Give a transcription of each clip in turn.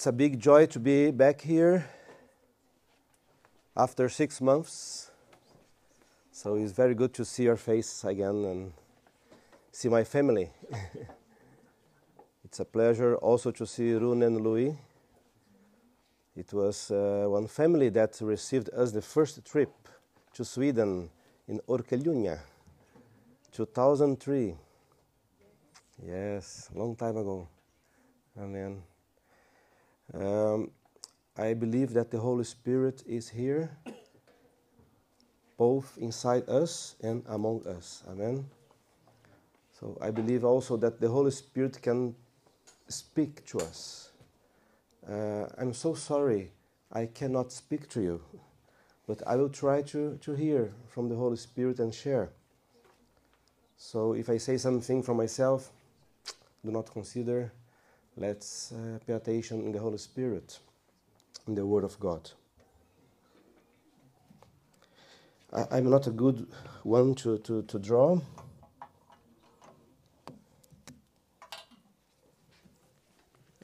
It's a big joy to be back here after six months. So it's very good to see your face again and see my family. it's a pleasure also to see Rune and Louis. It was uh, one family that received us the first trip to Sweden in Örkelljunga, 2003. Yes, long time ago. Amen. Um, I believe that the Holy Spirit is here, both inside us and among us. Amen. So I believe also that the Holy Spirit can speak to us. Uh, I'm so sorry I cannot speak to you, but I will try to, to hear from the Holy Spirit and share. So if I say something from myself, do not consider Let's uh, pay attention in the Holy Spirit, in the Word of God. I, am not a good one to, to, to draw.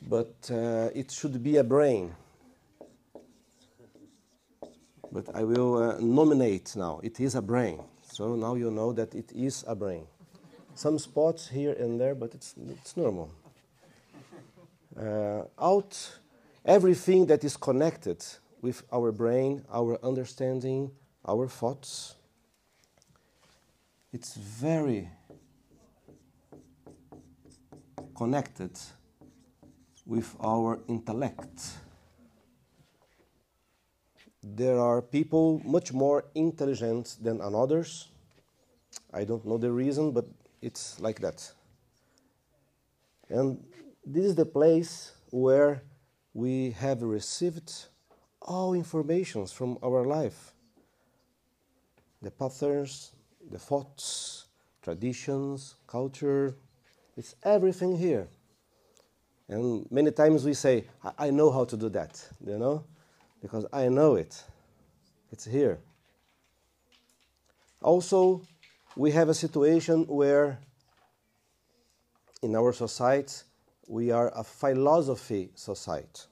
But uh, it should be a brain. But I will uh, nominate now. It is a brain. So now you know that it is a brain. Some spots here and there, but it's, it's normal Uh, out everything that is connected with our brain, our understanding, our thoughts. It's very connected with our intellect. There are people much more intelligent than others. I don't know the reason, but it's like that. And this is the place where we have received all informations from our life the patterns, the thoughts, traditions, culture. It's everything here. And many times we say, I, I know how to do that, you know, because I know it. It's here. Also, we have a situation where in our society we are a philosophy society.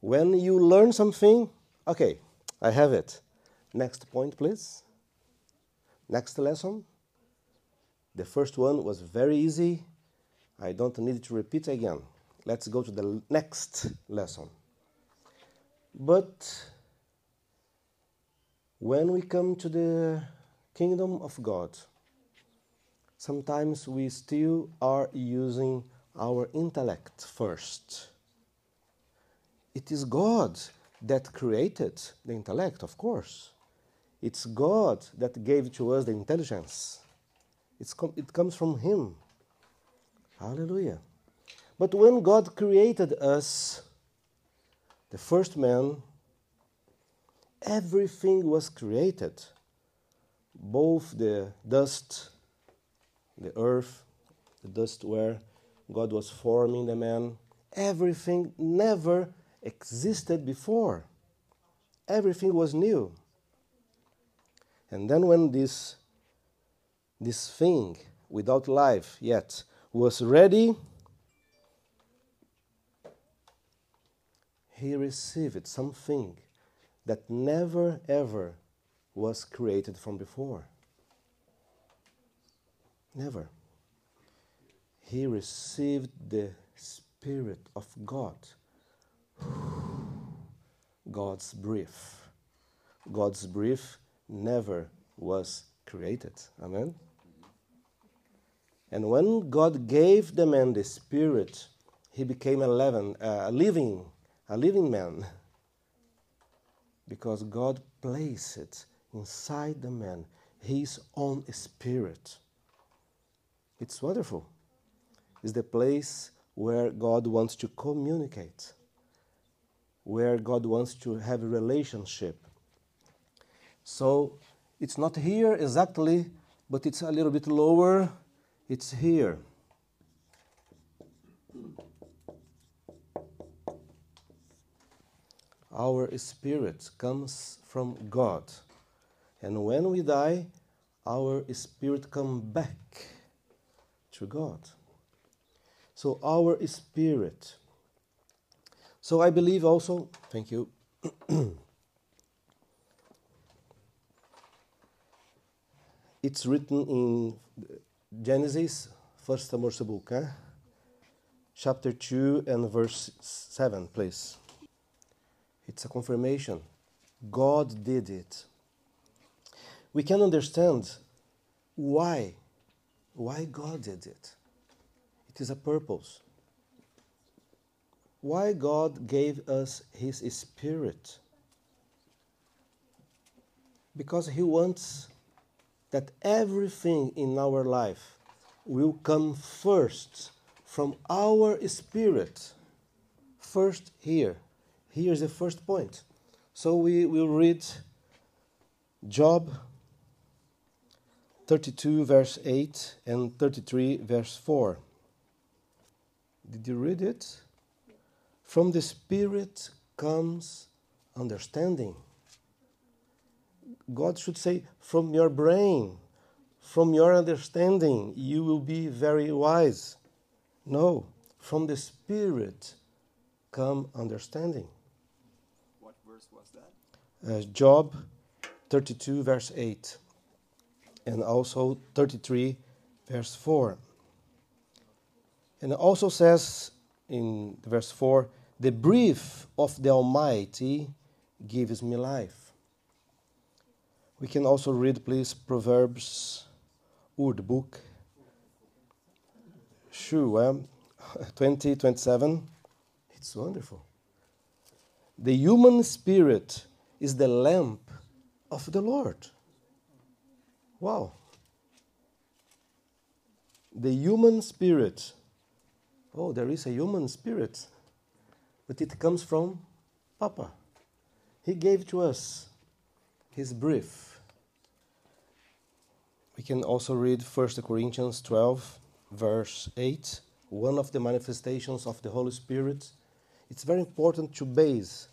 When you learn something, okay, I have it. Next point, please. Next lesson. The first one was very easy. I don't need to repeat again. Let's go to the next lesson. But when we come to the kingdom of God, sometimes we still are using our intellect first. It is God that created the intellect, of course. It's God that gave to us the intelligence. Com- it comes from Him. Hallelujah. But when God created us, the first man, everything was created both the dust, the earth, the dust where God was forming the man. Everything never existed before. Everything was new. And then when this this thing without life yet was ready, he received something that never ever was created from before. Never he received the Spirit of God. God's breath. God's breath never was created. Amen? And when God gave the man the Spirit, he became a, uh, a living, a living man. Because God placed inside the man his own spirit. It's wonderful is the place where God wants to communicate, where God wants to have a relationship. So it's not here exactly, but it's a little bit lower. It's here. Our spirit comes from God. And when we die, our spirit comes back to God. So our spirit So I believe also, thank you. it's written in Genesis, first Moses book, eh? chapter 2 and verse 7, please. It's a confirmation. God did it. We can understand why. Why God did it. It is a purpose. Why God gave us His Spirit. Because He wants that everything in our life will come first from our spirit. First, here. Here's the first point. So we will read Job 32, verse 8, and 33, verse 4. Did you read it? From the Spirit comes understanding. God should say, from your brain, from your understanding, you will be very wise. No, from the Spirit come understanding. What verse was that? Uh, Job 32, verse 8, and also 33, verse 4. And it also says in verse 4 the breath of the Almighty gives me life. We can also read, please, Proverbs, Ordbok, Shua eh? 20, 27. It's wonderful. The human spirit is the lamp of the Lord. Wow. The human spirit. Oh, there is a human spirit. But it comes from Papa. He gave to us his breath. We can also read 1 Corinthians 12, verse 8, one of the manifestations of the Holy Spirit. It's very important to base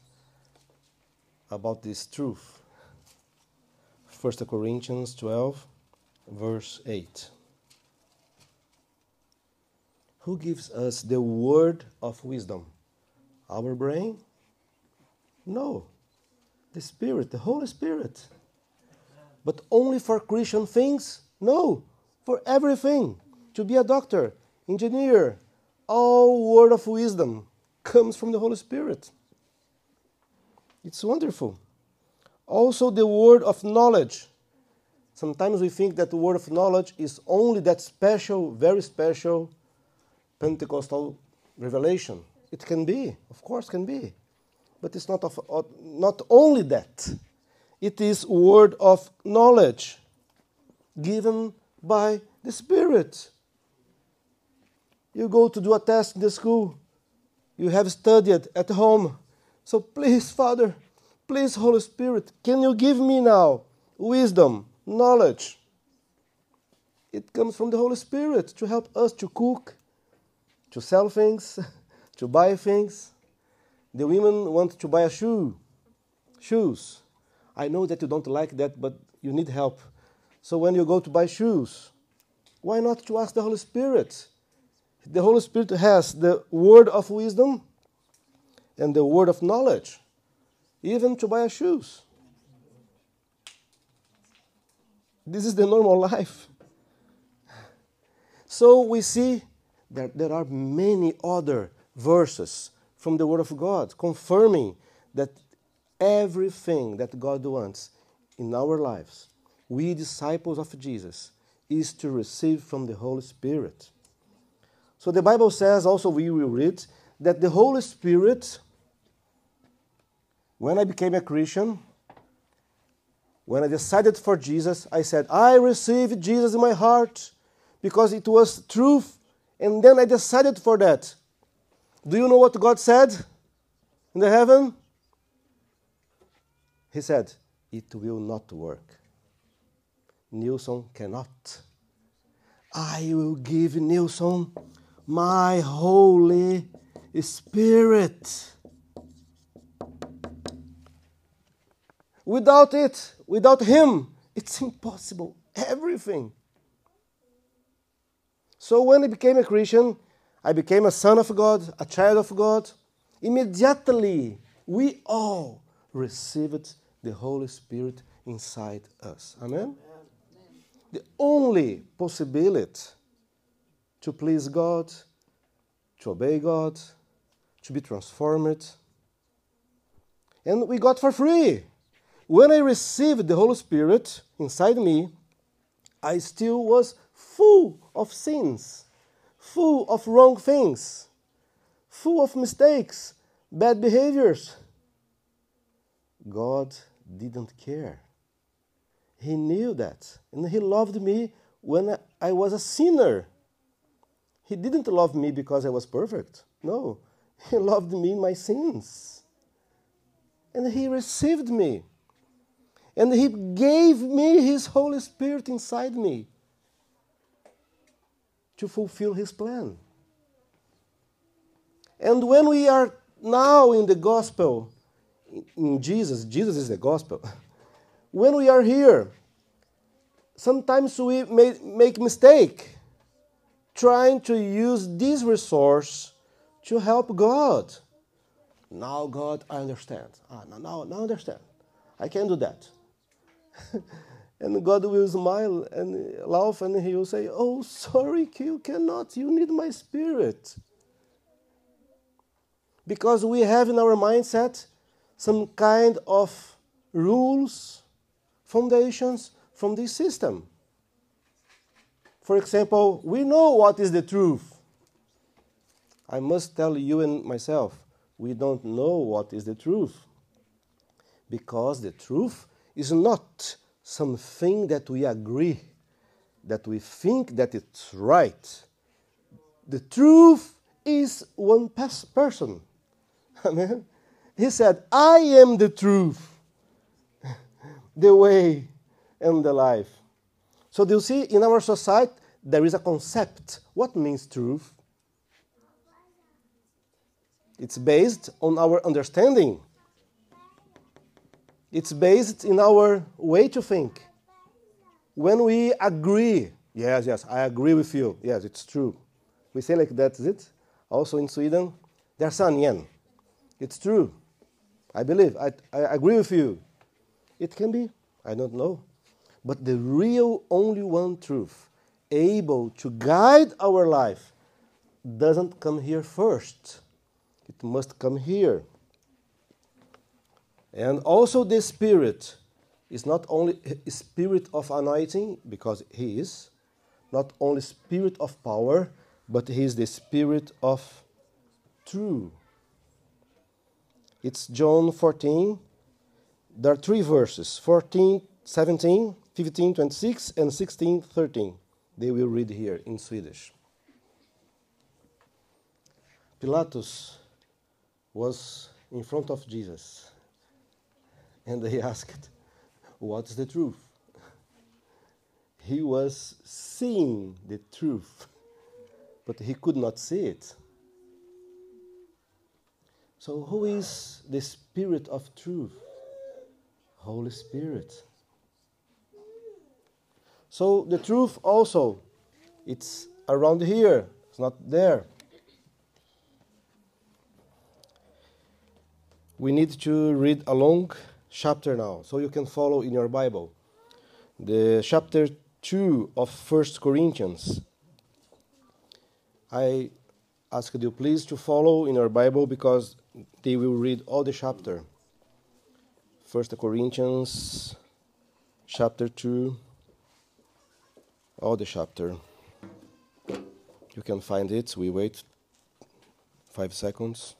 about this truth. 1 Corinthians 12, verse 8. Who gives us the word of wisdom? Our brain? No. The Spirit, the Holy Spirit. But only for Christian things? No. For everything. To be a doctor, engineer, all word of wisdom comes from the Holy Spirit. It's wonderful. Also, the word of knowledge. Sometimes we think that the word of knowledge is only that special, very special Pentecostal revelation. It can be, of course, can be, but it's not of, not only that. It is word of knowledge given by the Spirit. You go to do a test in the school. You have studied at home. So please, Father, please, Holy Spirit, can you give me now wisdom, knowledge? It comes from the Holy Spirit to help us to cook, to sell things, to buy things. The women want to buy a shoe, shoes. I know that you don't like that, but you need help. So when you go to buy shoes, why not to ask the Holy Spirit? The Holy Spirit has the word of wisdom and the word of knowledge, even to buy shoes. This is the normal life. So we see there are many other verses from the Word of God confirming that everything that God wants in our lives, we disciples of Jesus, is to receive from the Holy Spirit. So the Bible says, also we will read, that the Holy Spirit, when I became a Christian, when I decided for Jesus, I said, I received Jesus in my heart because it was truth. And then I decided for that. Do you know what God said in the heaven? He said, It will not work. Nilson cannot. I will give Nilson my Holy Spirit. Without it, without Him, it's impossible. Everything. So when I became a Christian, I became a son of God, a child of God. immediately we all received the Holy Spirit inside us. Amen? The only possibility to please God, to obey God, to be transformed. And we got for free. When I received the Holy Spirit inside me, I still was full of sins, full of wrong things, full of mistakes, bad behaviors. God didn't care. He knew that. And He loved me when I was a sinner. He didn't love me because I was perfect. No, He loved me in my sins. And He received me. And He gave me His Holy Spirit inside me to fulfill His plan. And when we are now in the gospel, in Jesus, Jesus is the gospel. when we are here, sometimes we may make mistake trying to use this resource to help God. Now, God, I understand. Ah, now, now, now I understand. I can do that. and God will smile and laugh, and He will say, "Oh, sorry, you cannot. You need my Spirit." Because we have in our mindset some kind of rules, foundations from this system. For example, we know what is the truth. I must tell you and myself, we don't know what is the truth. Because the truth is not something that we agree, that we think that it's right. The truth is one person. Amen. He said, I am the truth, the way, and the life. So, do you see, in our society, there is a concept. What means truth? It's based on our understanding. It's based in our way to think. When we agree, yes, yes, I agree with you. Yes, it's true. We say like that, is it? Also in Sweden, there's yen. It's true. I believe. I, I agree with you. It can be. I don't know. But the real, only one truth, able to guide our life, doesn't come here first. It must come here. And also, the Spirit is not only spirit of anointing, because He is, not only spirit of power, but He is the spirit of truth. It's John 14. There are three verses 14, 17, 15, 26, and 16, 13. They will read here in Swedish. Pilatus was in front of Jesus and he asked, What's the truth? He was seeing the truth, but he could not see it. So, who is the Spirit of truth? Holy Spirit. So, the truth also, it's around here, it's not there. We need to read a long chapter now, so you can follow in your Bible. The chapter 2 of First Corinthians. I ask you please to follow in your Bible because they will read all the chapter. First Corinthians chapter 2 all the chapter. You can find it. We wait 5 seconds.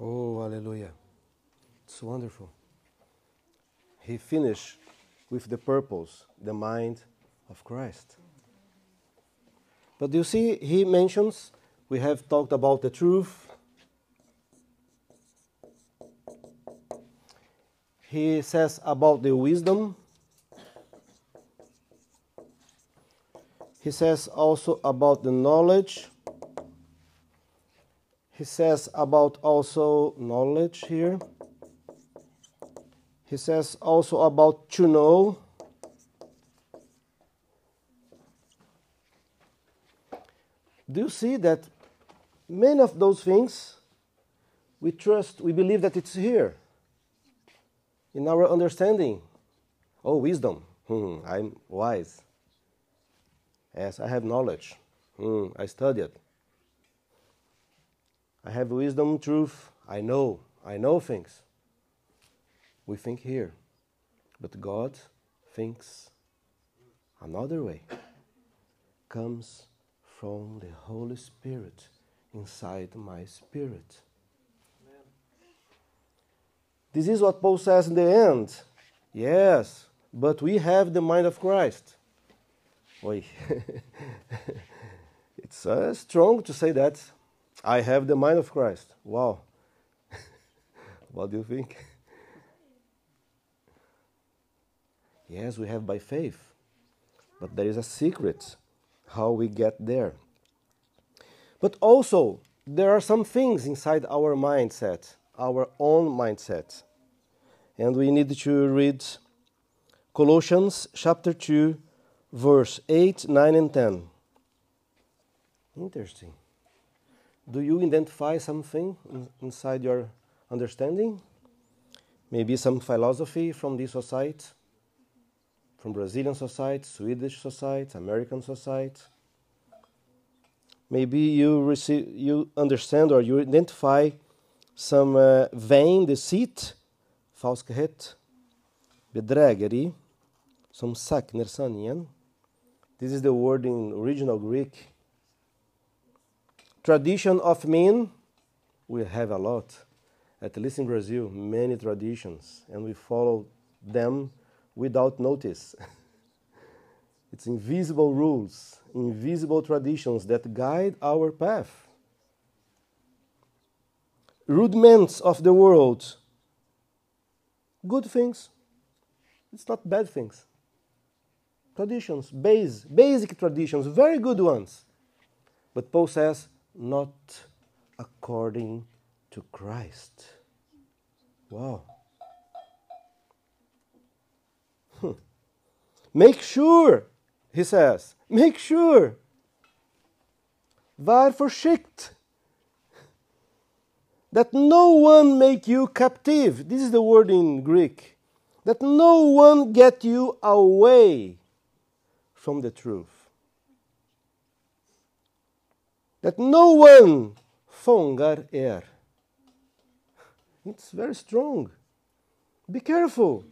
Oh, hallelujah. It's wonderful. He finished with the purpose, the mind of Christ. But you see, he mentions we have talked about the truth. He says about the wisdom. He says also about the knowledge. He says about also knowledge here. He says also about to know. Do you see that many of those things, we trust, we believe that it's here in our understanding. Oh, wisdom. Hmm, I'm wise. Yes, I have knowledge. Hmm, I studied. I have wisdom, truth. I know. I know things. We think here. But God thinks another way. Comes from the Holy Spirit inside my spirit. Amen. This is what Paul says in the end. Yes, but we have the mind of Christ. Oi. it's uh, strong to say that. I have the mind of Christ. Wow. what do you think? Yes, we have by faith. But there is a secret how we get there. But also, there are some things inside our mindset, our own mindset. And we need to read Colossians chapter 2, verse 8, 9, and 10. Interesting. Do you identify something inside your understanding? Maybe some philosophy from this society, from Brazilian society, Swedish society, American society. Maybe you receive, you understand or you identify some uh, vain deceit, falskhet, bedrägeri, som saknar sanningen. This is the word in original Greek. Tradition of men, we have a lot. At least in Brazil, many traditions, and we follow them without notice. it's invisible rules, invisible traditions that guide our path. Rudiments of the world, good things. It's not bad things. Traditions, base, basic traditions, very good ones. But Paul says, not according to Christ. Wow. Make sure, he says, make sure. Var försikt. That no one make you captive. This is the word in Greek. That no one get you away from the truth. That no one fångar er. It's very strong. Be careful.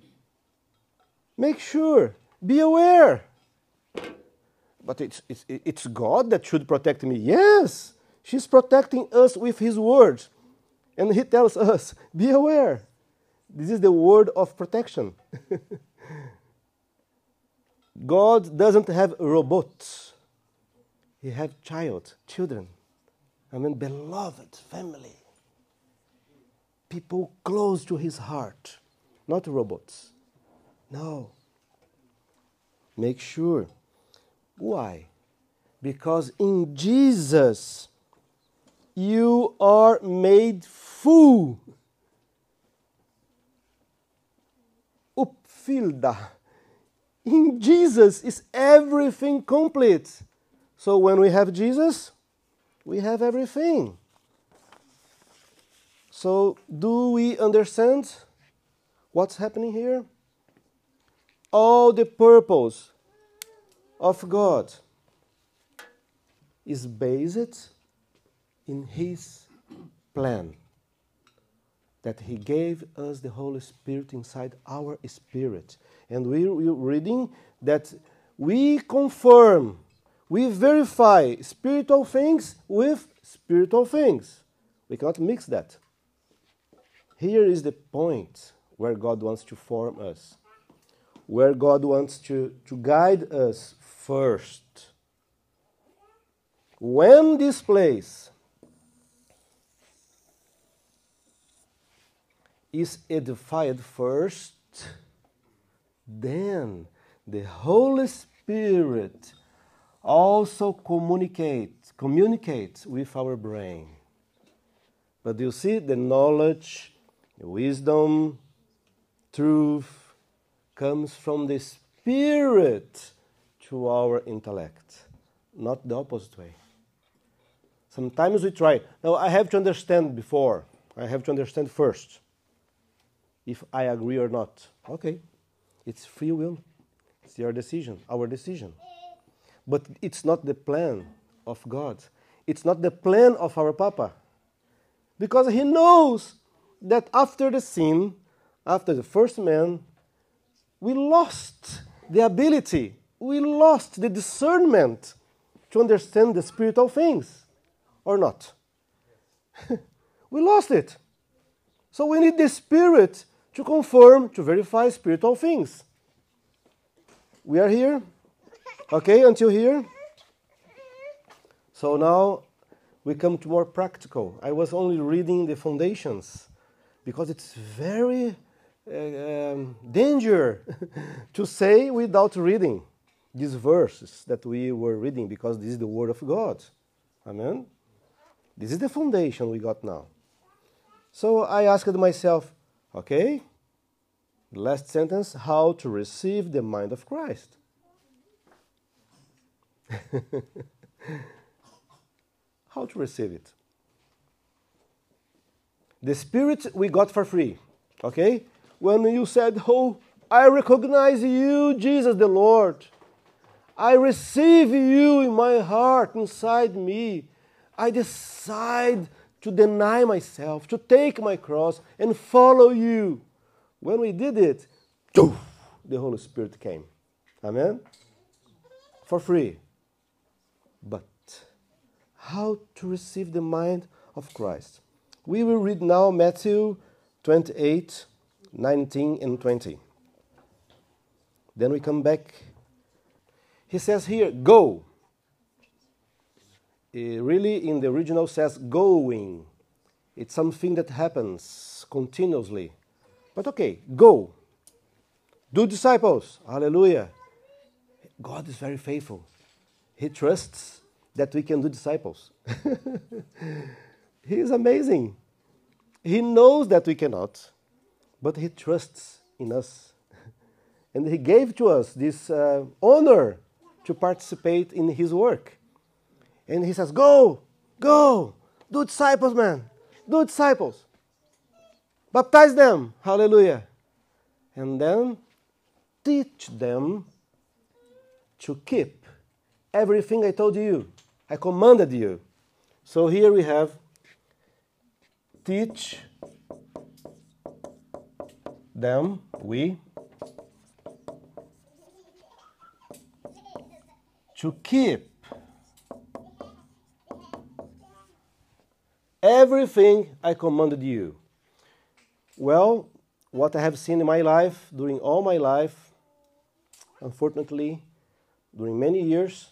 Make sure. Be aware. But it's, it's, it's God that should protect me. Yes, she's protecting us with His words. And He tells us, be aware. This is the word of protection. God doesn't have robots. He has child, children. I mean, beloved family. People close to his heart, not robots. No. Make sure. Why? Because in Jesus, you are made full. Uppfyllda. In Jesus is everything complete. So when we have Jesus, we have everything. So, do we understand what's happening here? All the purpose of God is based in His plan. That He gave us the Holy Spirit inside our spirit. And we, we're reading that we confirm, we verify spiritual things with spiritual things. We cannot mix that. Here is the point where God wants to form us, where God wants to, to guide us first. When this place is edified first, then the Holy Spirit also communicates communicates with our brain. But you see the knowledge, the wisdom, truth comes from the Spirit to our intellect, not the opposite way. Sometimes we try. Now, I have to understand before. I have to understand first if I agree or not. Okay, it's free will. It's your decision, our decision. But it's not the plan of God. It's not the plan of our Papa. Because He knows that after the sin, after the first man, we lost the ability, we lost the discernment to understand the spiritual things, or not? we lost it. So we need the Spirit to confirm, to verify spiritual things. We are here? Okay, until here? So now we come to more practical. I was only reading the foundations because it's very um, danger to say without reading these verses that we were reading because this is the word of God. Amen. This is the foundation we got now. So I asked myself, okay, last sentence, how to receive the mind of Christ. how to receive it? The Spirit we got for free, okay? When you said, Oh, I recognize you, Jesus the Lord. I receive you in my heart, inside me. I decide to deny myself, to take my cross and follow you. When we did it, the Holy Spirit came. Amen? For free. But how to receive the mind of Christ? We will read now Matthew 28 19 and 20. Then we come back. He says here, go. It really, in the original, says going. It's something that happens continuously. But okay, go. Do disciples. Hallelujah. God is very faithful. He trusts that we can do disciples. he is amazing. He knows that we cannot, but He trusts in us. And He gave to us this uh, honor to participate in His work. And He says, Go, go, do disciples, man, do disciples. Baptize them, hallelujah. And then teach them to keep everything I told you, I commanded you. So here we have teach them, we, to keep everything I commanded you. Well, what I have seen in my life, during all my life, unfortunately, during many years,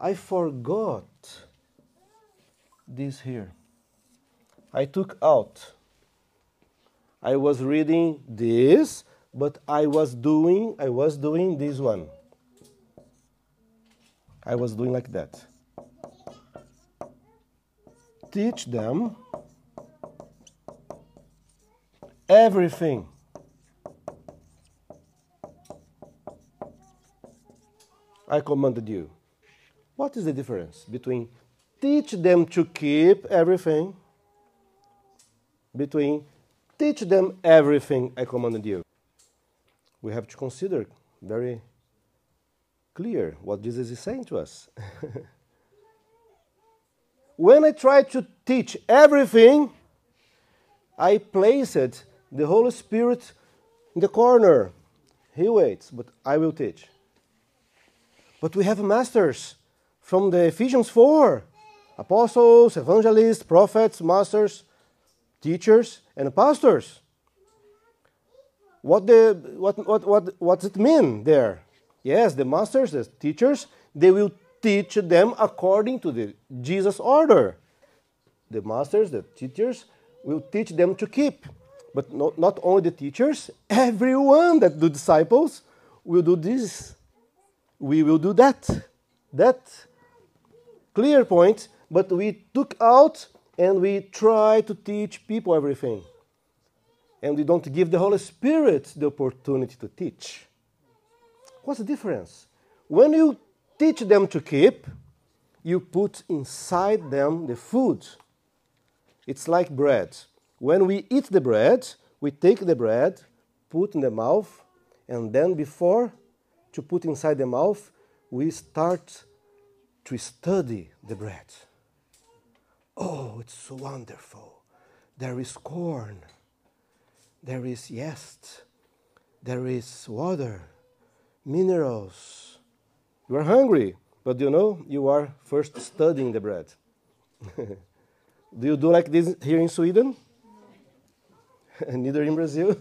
I forgot this here. I took out. I was reading this, but I was doing I was doing this one. I was doing like that. Teach them everything. I commanded you. What is the difference between teach them to keep everything between teach them everything I commanded you? We have to consider very clear what Jesus is saying to us. when I try to teach everything, I placed the Holy Spirit in the corner. He waits, but I will teach. But we have masters from the Ephesians 4 apostles, evangelists, prophets, masters, teachers, and pastors. What, the, what, what, what, what does it mean there? Yes, the masters, the teachers, they will teach them according to the Jesus order. The masters, the teachers, will teach them to keep. But not, not only the teachers, everyone that do disciples will do this. We will do that. That clear point, but we took out and we try to teach people everything. And we don't give the Holy Spirit the opportunity to teach. What's the difference? When you teach them to keep, you put inside them the food. It's like bread. When we eat the bread, we take the bread, put in the mouth, and then before to put inside the mouth, we start to study the bread. Oh, it's so wonderful. There is corn, there is yeast, there is water, minerals. You are hungry, but you know you are first studying the bread. do you do like this here in Sweden? Neither in Brazil.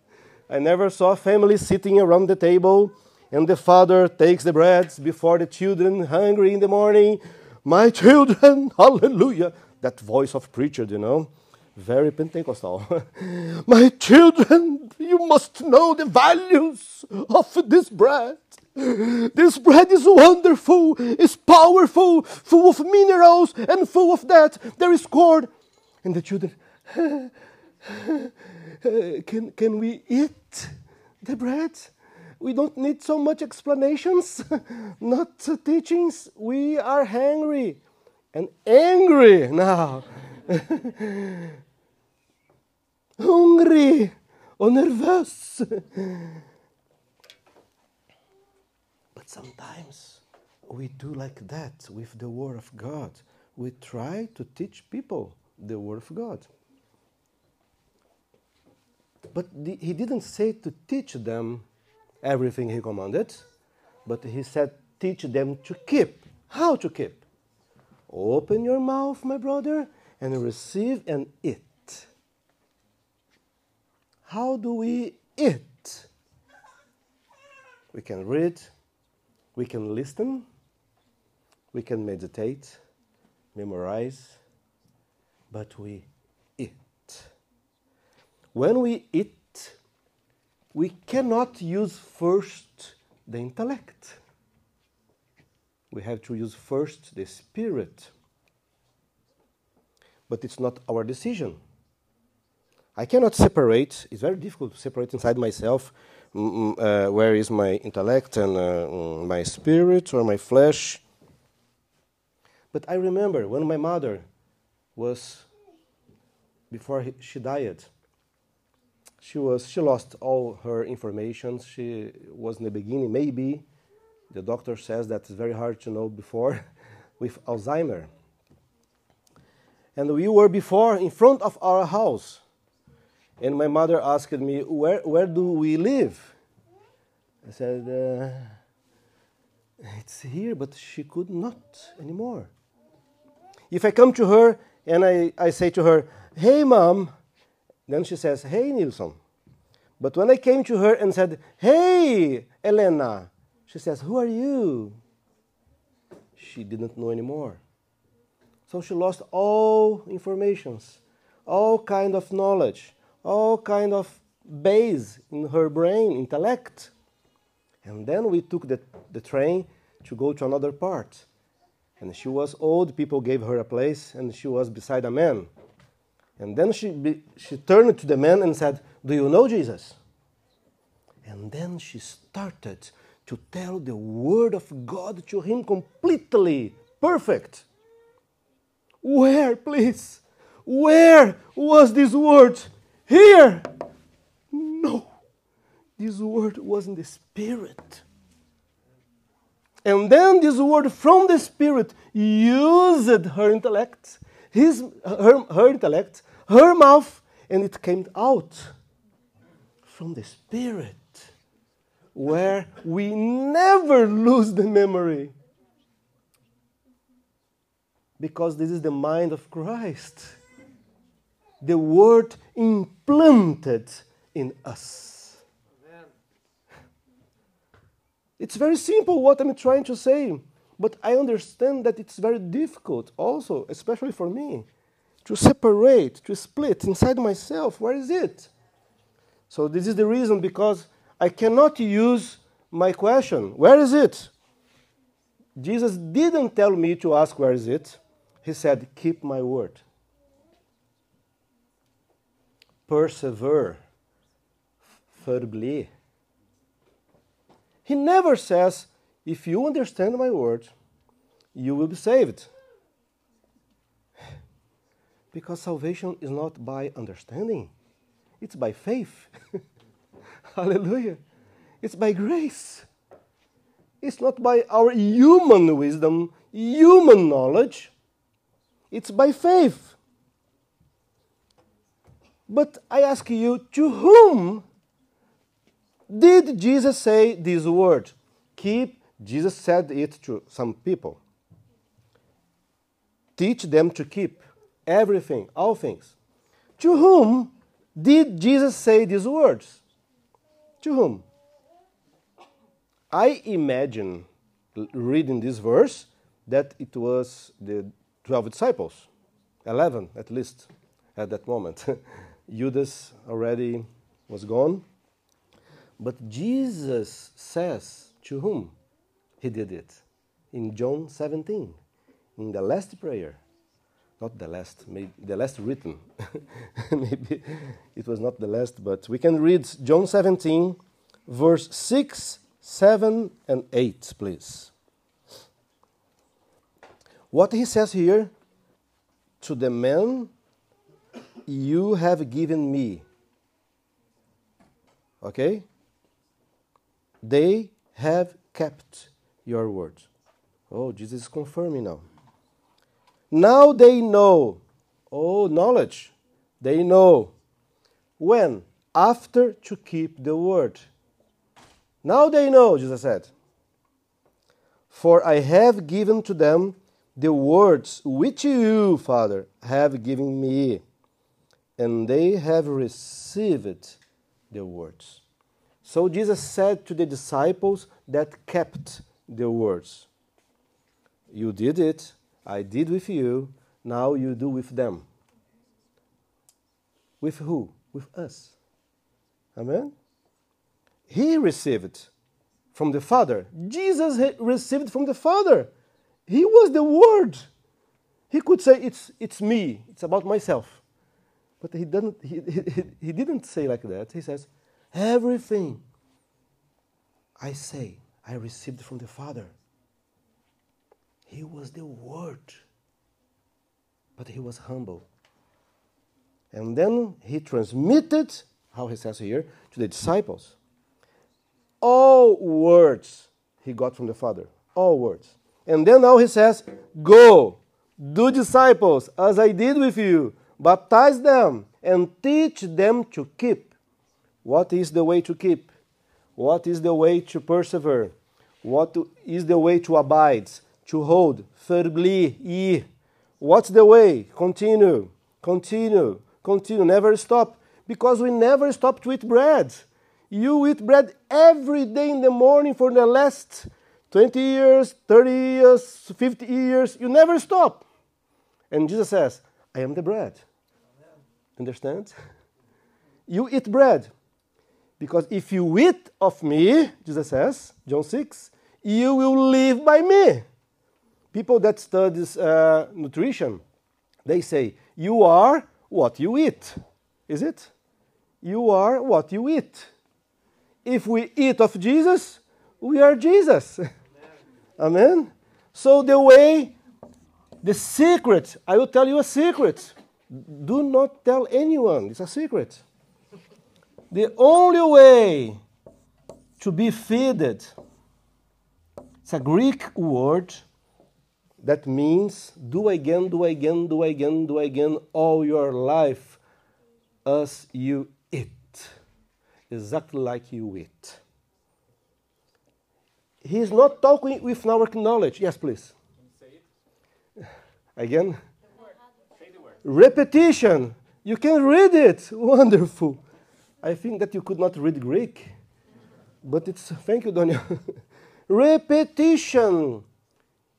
I never saw a family sitting around the table and the father takes the bread before the children hungry in the morning. My children, hallelujah. That voice of preacher, you know, very Pentecostal. My children, you must know the values of this bread. This bread is wonderful, it's powerful, full of minerals and full of that. There is corn. And the children, can, can we eat the bread? We don't need so much explanations, not teachings. We are hungry and angry now. Hungry or nervous. but sometimes we do like that with the Word of God. We try to teach people the Word of God. But the, he didn't say to teach them everything he commanded, but he said, teach them to keep. How to keep? Open your mouth, my brother, and receive and eat. How do we eat? We can read, we can listen, we can meditate, memorize, but we eat. When we eat, we cannot use first the intellect. We have to use first the spirit. But it's not our decision. I cannot separate, it's very difficult to separate inside myself mm, uh, where is my intellect and uh, mm, my spirit or my flesh. But I remember when my mother was, before she died, she was she lost all her information. She was in the beginning, maybe the doctor says that it's very hard to know before with Alzheimer. And we were before in front of our house. And my mother asked me, Where, where do we live? I said, uh, It's here, but she could not anymore. If I come to her and I, I say to her, Hey, mom, then she says, Hey, Nilson. But when I came to her and said, Hey, Elena, she says, Who are you? She didn't know anymore. So she lost all informations, all kind of knowledge, all kind of base in her brain, intellect. And then we took the, the train to go to another part. And she was old, people gave her a place, and she was beside a man. And then she, be, she turned to the man and said, Do you know Jesus? And then she started to tell the Word of God to him completely perfect. Where, please? Where was this word? Here! No, this word was in the Spirit. And then this word from the Spirit used her intellect, his, her, her intellect, her mouth, and it came out from the Spirit, where we never lose the memory. Because this is the mind of Christ. The word implanted in us. It's very simple what I'm trying to say, but I understand that it's very difficult also, especially for me, to separate, to split inside myself. Where is it? So, this is the reason because I cannot use my question, Where is it? Jesus didn't tell me to ask, Where is it? He said, Keep my word. Persevere. Verbli. He never says, If you understand my word, you will be saved. Because salvation is not by understanding, it's by faith. Hallelujah. It's by grace. It's not by our human wisdom, human knowledge. It's by faith. But I ask you, to whom did Jesus say this word? Keep, Jesus said it to some people. Teach them to keep everything, all things. To whom did Jesus say these words? To whom? I imagine, reading this verse, that it was the 12 disciples, 11 at least, at that moment. Judas already was gone. But Jesus says to whom he did it? In John 17, in the last prayer. Not the last, maybe the last written. maybe it was not the last, but we can read John 17, verse 6, 7, and 8, please. What he says here to the man you have given me. Okay? They have kept your word. Oh, Jesus is confirming now. Now they know. Oh, knowledge. They know. When? After to keep the word. Now they know, Jesus said. For I have given to them the words which you, Father, have given me and they have received the words. So Jesus said to the disciples that kept the words You did it, I did with you, now you do with them. With who? With us. Amen? He received from the Father. Jesus received from the Father. He was the Word. He could say, It's, it's me, it's about myself. But he didn't, he, he, he didn't say like that. He says, Everything I say, I received from the Father. He was the Word. But he was humble. And then he transmitted, how he says here, to the disciples. All words he got from the Father. All words. And then now he says, Go, do disciples as I did with you baptize them, and teach them to keep. What is the way to keep? What is the way to persevere? What is the way to abide, to hold firmly? What's the way? Continue, continue, continue, never stop. Because we never stop to eat bread. You eat bread every day in the morning for the last 20 years, 30 years, 50 years. You never stop. And Jesus says, I am the bread. Understand? You eat bread. Because if you eat of me, Jesus says, John 6, you will live by me. People that study uh, nutrition, they say, you are what you eat. Is it? You are what you eat. If we eat of Jesus, we are Jesus. Amen. Amen. So the way, the secret, I will tell you a secret. Do not tell anyone, it's a secret. The only way to be fed, it's a Greek word that means do again, do again, do again, do again all your life as you eat. Exactly like you eat. He is not talking with our knowledge. Yes, please. Again? Repetition. You can read it. Wonderful. I think that you could not read Greek, but it's thank you, Daniel. Repetition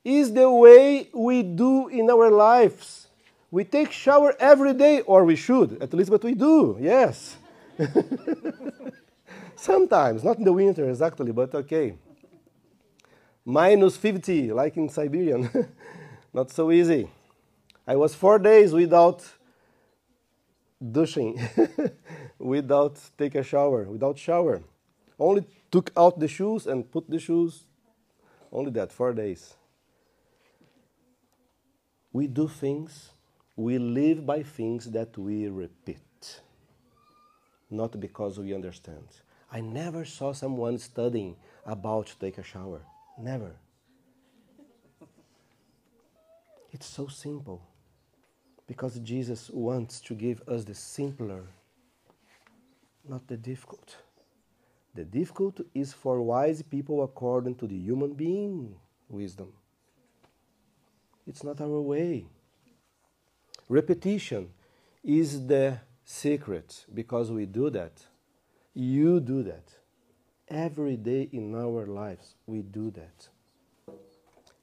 is the way we do in our lives. We take shower every day, or we should, at least, but we do, yes. Sometimes, not in the winter exactly, but okay. Minus 50, like in Siberian. not so easy. I was four days without douching, without take a shower, without shower. Only took out the shoes and put the shoes. Only that, four days. we do things, we live by things that we repeat, not because we understand. I never saw someone studying about take a shower. Never. It's so simple because Jesus wants to give us the simpler, not the difficult. The difficult is for wise people according to the human being wisdom. It's not our way. Repetition is the secret because we do that. You do that. Every day in our lives, we do that.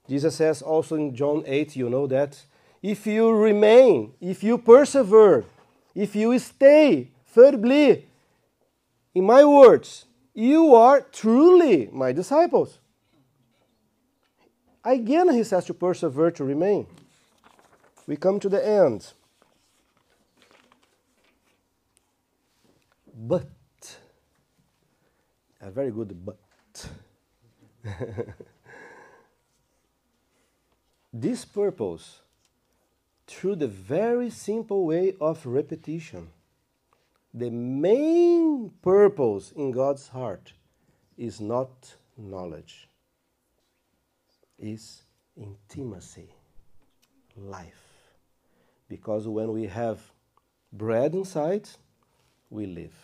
Jesus says also in John 8, you know that if you remain, if you persevere, if you stay firmly in my words, you are truly my disciples. Again, he says to persevere, to remain. We come to the end. But, a very good but. this purpose, through the very simple way of repetition, the main purpose in God's heart is not knowledge is intimacy, life. Because when we have bread inside, we live.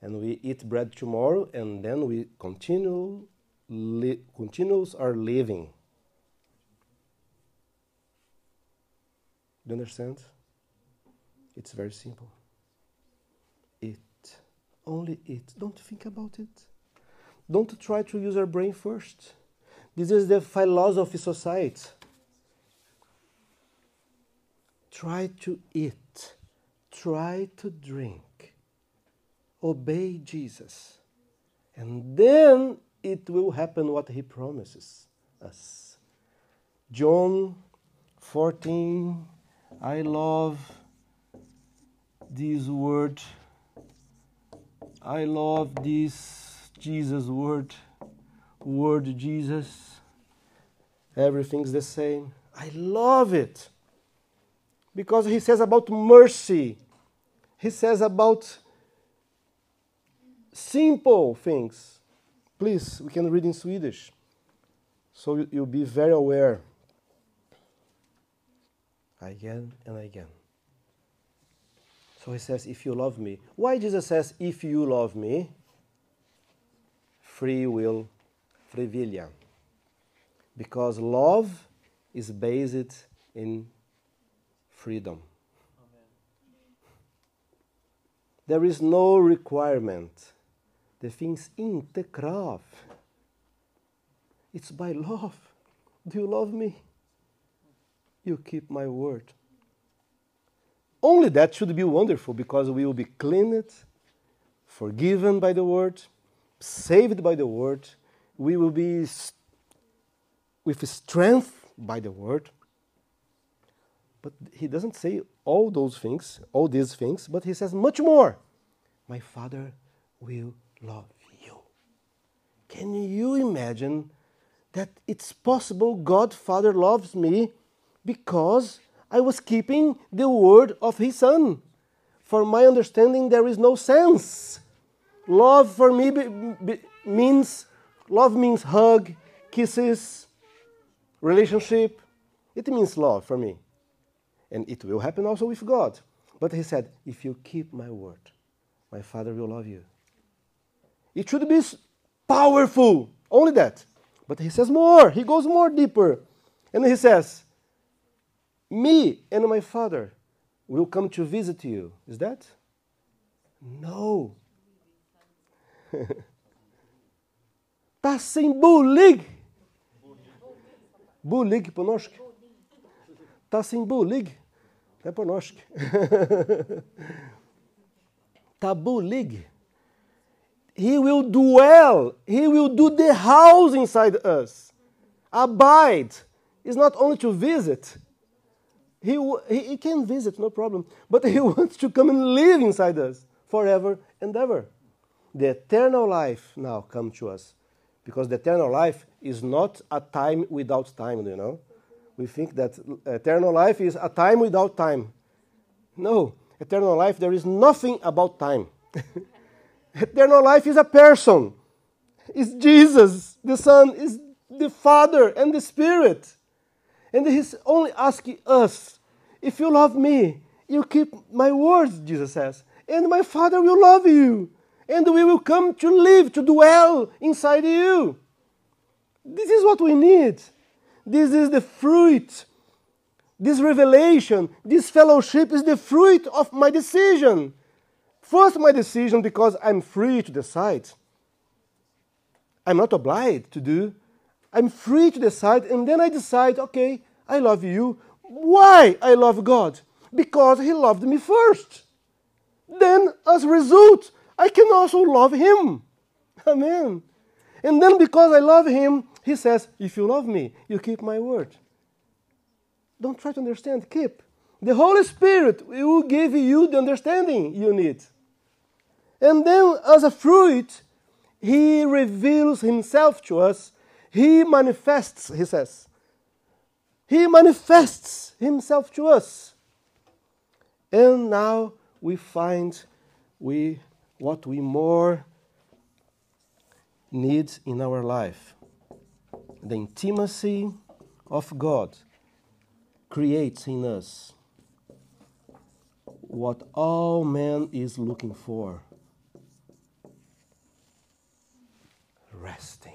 And we eat bread tomorrow, and then we continue, li- continues our living. Do you understand? It's very simple. Eat. Only it. Don't think about it. Don't try to use our brain first. This is the philosophy of society. Try to eat, try to drink, obey Jesus, and then it will happen what he promises us. John 14, I love this word. I love this Jesus word word Jesus. Everything's the same. I love it. Because he says about mercy, he says about simple things. Please, we can read in Swedish. So you'll be very aware. Again and again. So he says, if you love me. Why Jesus says, if you love me? Free will frivilliga. Because love is based in freedom. Amen. There is no requirement. Det finns inte krav. It's by love. Do you love me? You keep my word. Only that should be wonderful because we will be cleaned, forgiven by the word, saved by the word, we will be with strength by the word. But he doesn't say all those things, all these things, but he says much more. My Father will love you. Can you imagine that it's possible God Father loves me because I was keeping the word of His Son? For my understanding, there is no sense. Love for me be, be, means Love means hug, kisses, relationship. It means love for me. And it will happen also with God. But he said, if you keep my word, my Father will love you. It should be powerful, only that. But he says more, he goes more deeper. And he says, Me and my Father will come to visit you. Is that? No. Tá sem bulig. Bulig på norsk. Tá sem bulig. På norsk. tá bulig. He will dwell. He will do the house inside us. Abide is not only to visit. He, he, he can visit, no problem. But he wants to come and live inside us forever and ever. The eternal life now come to us because the eternal life is not a time without time, you know? We think that eternal life is a time without time. No, eternal life, there is nothing about time. eternal life is a person, It's Jesus, the Son, is the Father, and the Spirit. And He's only asking us if you love me, you keep my words, Jesus says, and my Father will love you, and we will come to live, to dwell inside you. This is what we need. This is the fruit. This revelation, this fellowship is the fruit of my decision. First, my decision because I'm free to decide. I'm not obliged to do. I'm free to decide, and then I decide, okay, I love you. Why I love God? Because He loved me first. Then, as a result, I can also love Him. Amen. And then, because I love Him, He says, If you love me, you keep my word. Don't try to understand, keep. The Holy Spirit will give you the understanding you need. And then, as a fruit, He reveals Himself to us. He manifests, He says. He manifests Himself to us. And now we find we, what we more need in our life. The intimacy of God creates in us what all man is looking for resting.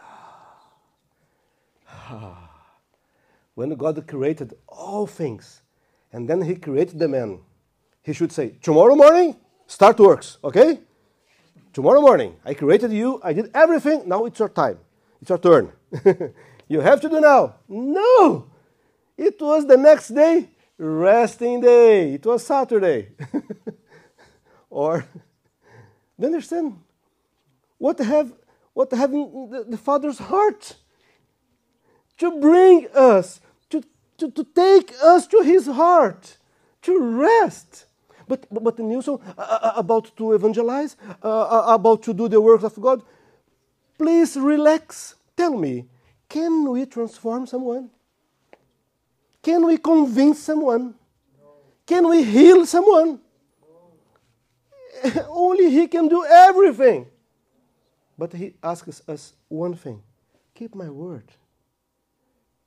Ah. Ah. When God created all things, and then He created the man, He should say, Tomorrow morning, start works, okay? Tomorrow morning, I created you, I did everything, now it's your time, it's your turn. you have to do now. No! It was the next day, resting day. It was Saturday. or, do you understand? What have what having the, the Father's heart to bring us, to, to, take us to His heart, to rest. But, but, Nilson, uh, uh, about to evangelize, uh, uh, about to do the works of God, please relax. Tell me, can we transform someone? Can we convince someone? Can we heal someone? Only He can do everything. But He asks us one thing keep my word.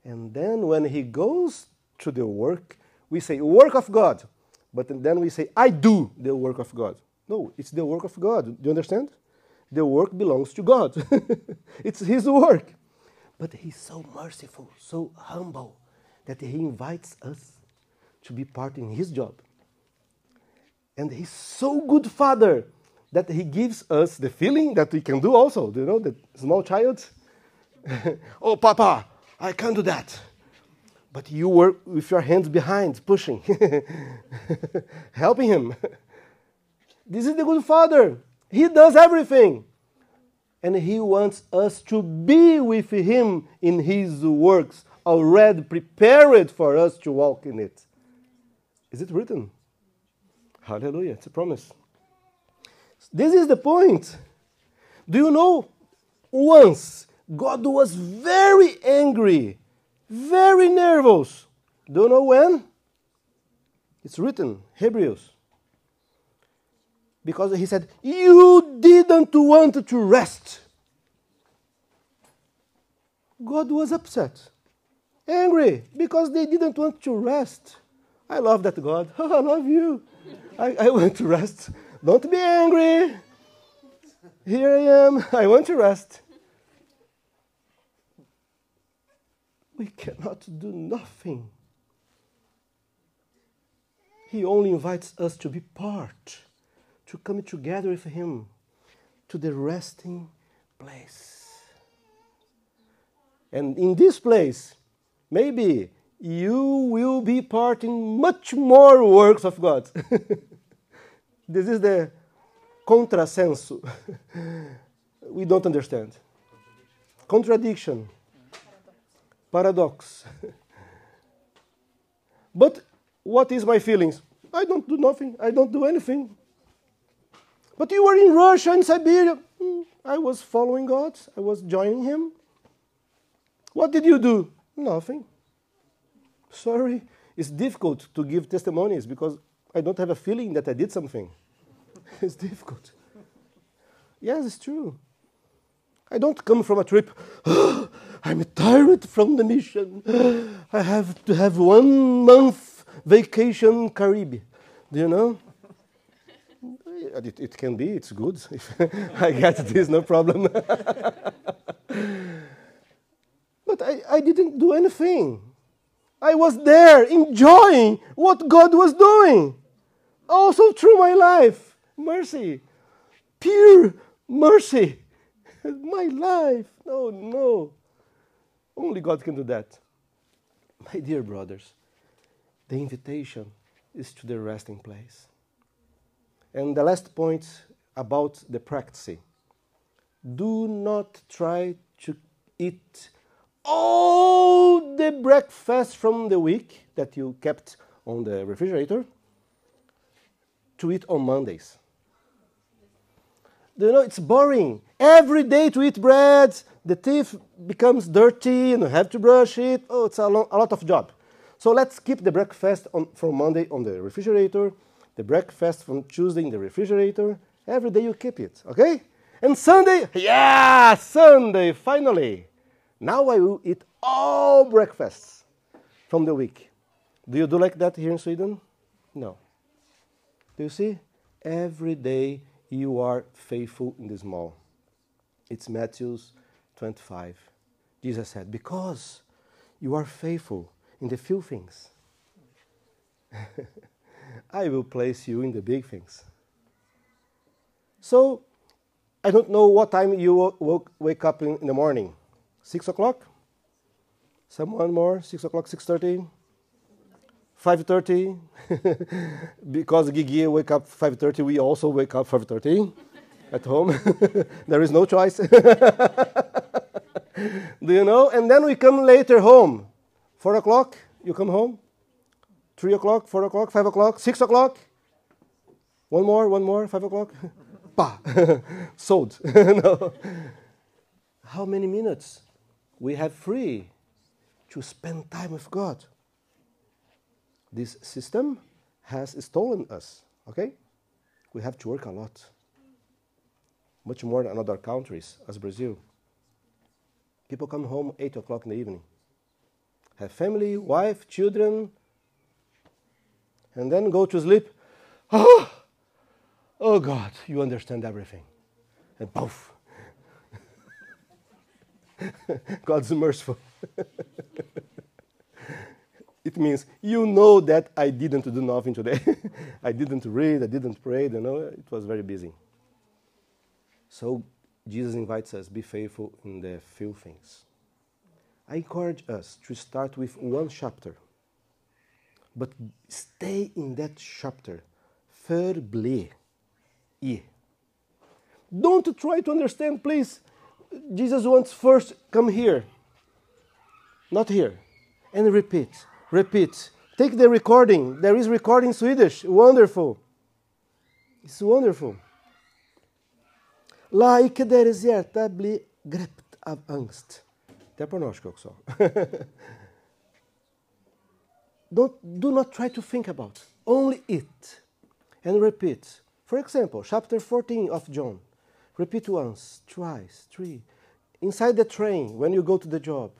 And then when He goes to the work, we say, work of God. But then we say, I do the work of God. No, it's the work of God. Do you understand? The work belongs to God, it's His work. But He's so merciful, so humble, that He invites us to be part in His job. And He's so good Father that He gives us the feeling that we can do also. Do you know, the small child? oh, Papa, I can't do that. But you work with your hands behind, pushing, helping him. This is the good Father. He does everything. And He wants us to be with Him in His works, already prepared for us to walk in it. Is it written? Hallelujah. It's a promise. This is the point. Do you know? Once God was very angry, very nervous. Do you know when? It's written, Hebrews. Because he said, You didn't want to rest. God was upset, angry, because they didn't want to rest. I love that God. I love you. I, I want to rest. Don't be angry. Here I am. I want to rest. We cannot do nothing. He only invites us to be part, to come together with Him to the resting place. And in this place, maybe you will be part in much more works of God. this is the contrasenso. we don't understand. Contradiction. Paradox. but what is my feelings? I don't do nothing. I don't do anything. But you were in Russia and Siberia. Hmm, I was following God. I was joining Him. What did you do? Nothing. Sorry, it's difficult to give testimonies because I don't have a feeling that I did something. it's difficult. Yes, it's true. I don't come from a trip, I'm tired from the mission. I have to have one month vacation Caribbean. Do you know? It, it can be, it's good. If I get this, no problem. but I, I didn't do anything. I was there enjoying what God was doing. Also through my life. Mercy. Pure mercy. my life. No, no. Only God can do that. My dear brothers, the invitation is to the resting place. And the last point about the practicing do not try to eat all the breakfast from the week that you kept on the refrigerator to eat on Mondays. You know it's boring? Every day to eat bread, the teeth becomes dirty and you have to brush it. Oh, it's a, lo- a lot of job. So let's keep the breakfast on, from Monday on the refrigerator, the breakfast from Tuesday in the refrigerator. Every day you keep it, okay? And Sunday, yeah, Sunday, finally. Now I will eat all breakfasts from the week. Do you do like that here in Sweden? No. Do you see? Every day you are faithful in the small. It's Matthew 25. Jesus said, Because you are faithful in the few things, I will place you in the big things. So, I don't know what time you wake up in, in the morning. Six o'clock? Someone more? Six o'clock, six thirty? 5.30 because Gigi wake up 5.30 we also wake up 5.30 at home. There is no choice. Do you know? And then we come later home. 4 o'clock you come home. 3 o'clock 4 o'clock 5 o'clock 6 o'clock. One more one more 5 o'clock. Pa sold. No. how many minutes we have free to spend time with god this system has stolen us, okay? We have to work a lot. Much more than other countries, as Brazil. People come home 8 o'clock in the evening, have family, wife, children, and then go to sleep. Oh, oh God, you understand everything. And poof. God's merciful. it means you know that I didn't do nothing today. I didn't read, I didn't pray, you know, it was very busy. So Jesus invites us be faithful in the few things. I encourage us to start with one chapter, but stay in that chapter. E. Don't try to understand, please. Jesus wants first come here, not here, and repeat repeat. Take the recording. There is recording Swedish. Wonderful. It's wonderful. La icke deras hjärta blir greppt av angst. Det är på norska också. Don't, do not try to think about. Only it. And repeat. For example, chapter 14 of John. Repeat once, twice, three. Inside the train, when you go to the job,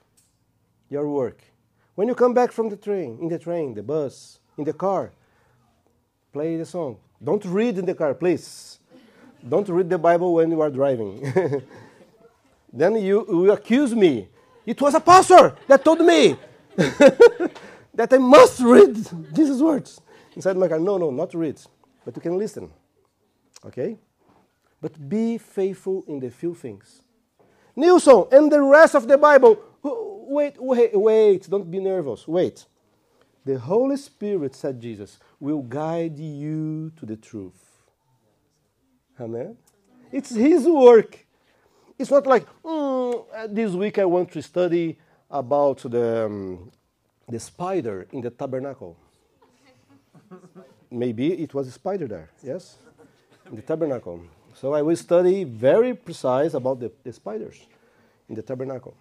your work. When you come back from the train, in the train, the bus, in the car, play the song. Don't read in the car, please. Don't read the Bible when you are driving. then you, you accuse me. It was a pastor that told me that I must read Jesus' words inside my car. No, no, not read, but you can listen. Okay? But be faithful in the few things. Nilson and the rest of the Bible wait, wait, wait, don't be nervous. Wait. The Holy Spirit, said Jesus, will guide you to the truth. Amen? It's His work. It's not like, mm, this week I want to study about the, um, the spider in the tabernacle. Maybe it was a spider there, yes? In the tabernacle. So I will study very precise about the, the spiders in the tabernacle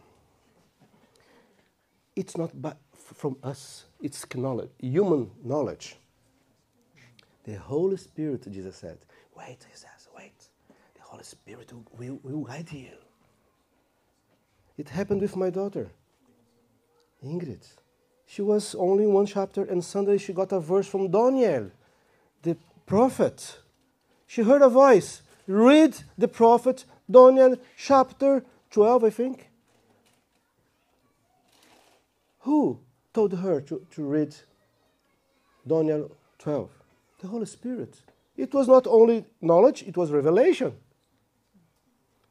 it's not from us. It's knowledge, human knowledge. The Holy Spirit, Jesus said, wait, he says, wait. The Holy Spirit will, will, guide you. It happened with my daughter, Ingrid. She was only one chapter, and Sunday she got a verse from Daniel, the prophet. She heard a voice. Read the prophet, Daniel chapter 12, I think. Who told her to, to read Daniel 12? The Holy Spirit. It was not only knowledge, it was revelation.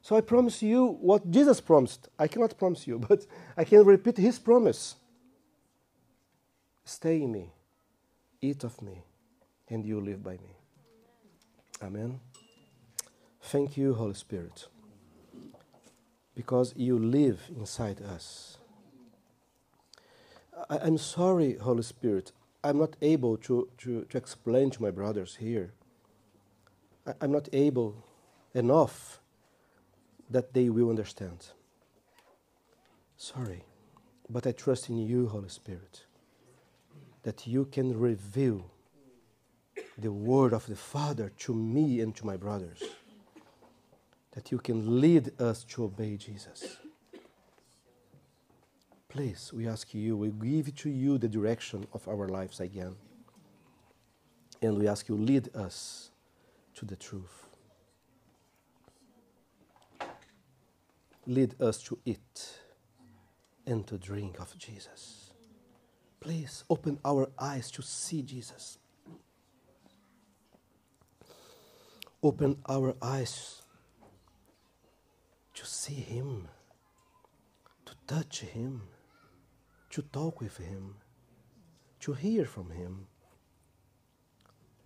So I promise you what Jesus promised. I cannot promise you, but I can repeat his promise. Stay in me, eat of me, and you live by me. Amen. Thank you, Holy Spirit, because you live inside us. I, am sorry, Holy Spirit. I'm not able to, to, to explain to my brothers here. I, I'm not able enough that they will understand. Sorry, but I trust in you, Holy Spirit, that you can reveal the word of the Father to me and to my brothers, that you can lead us to obey Jesus. Please, we ask you, we give to you the direction of our lives again. And we ask you, lead us to the truth. Lead us to eat and to drink of Jesus. Please open our eyes to see Jesus. Open our eyes to see Him, to touch Him to talk with Him, to hear from Him.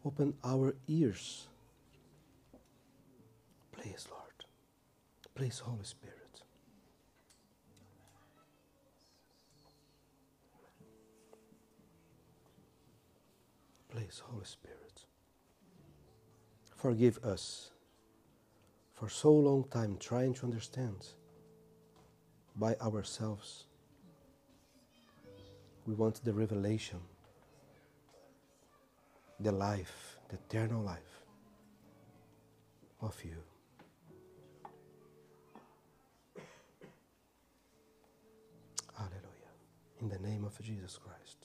Open our ears. Please, Lord. Please, Holy Spirit. Please, Holy Spirit. Forgive us for so long time trying to understand by ourselves we want the revelation, the life, the eternal life of you. Hallelujah. In the name of Jesus Christ.